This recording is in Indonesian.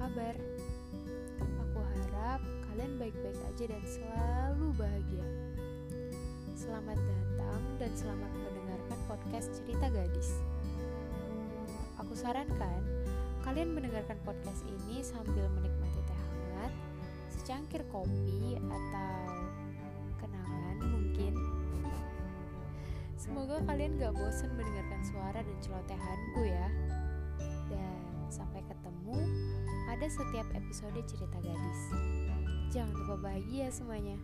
kabar? Aku harap kalian baik-baik aja dan selalu bahagia. Selamat datang dan selamat mendengarkan podcast Cerita Gadis. Aku sarankan kalian mendengarkan podcast ini sambil menikmati teh hangat, secangkir kopi atau kenangan mungkin. Semoga kalian gak bosan mendengarkan suara dan celotehanku ya. Pada setiap episode cerita gadis. Jangan lupa bahagia semuanya.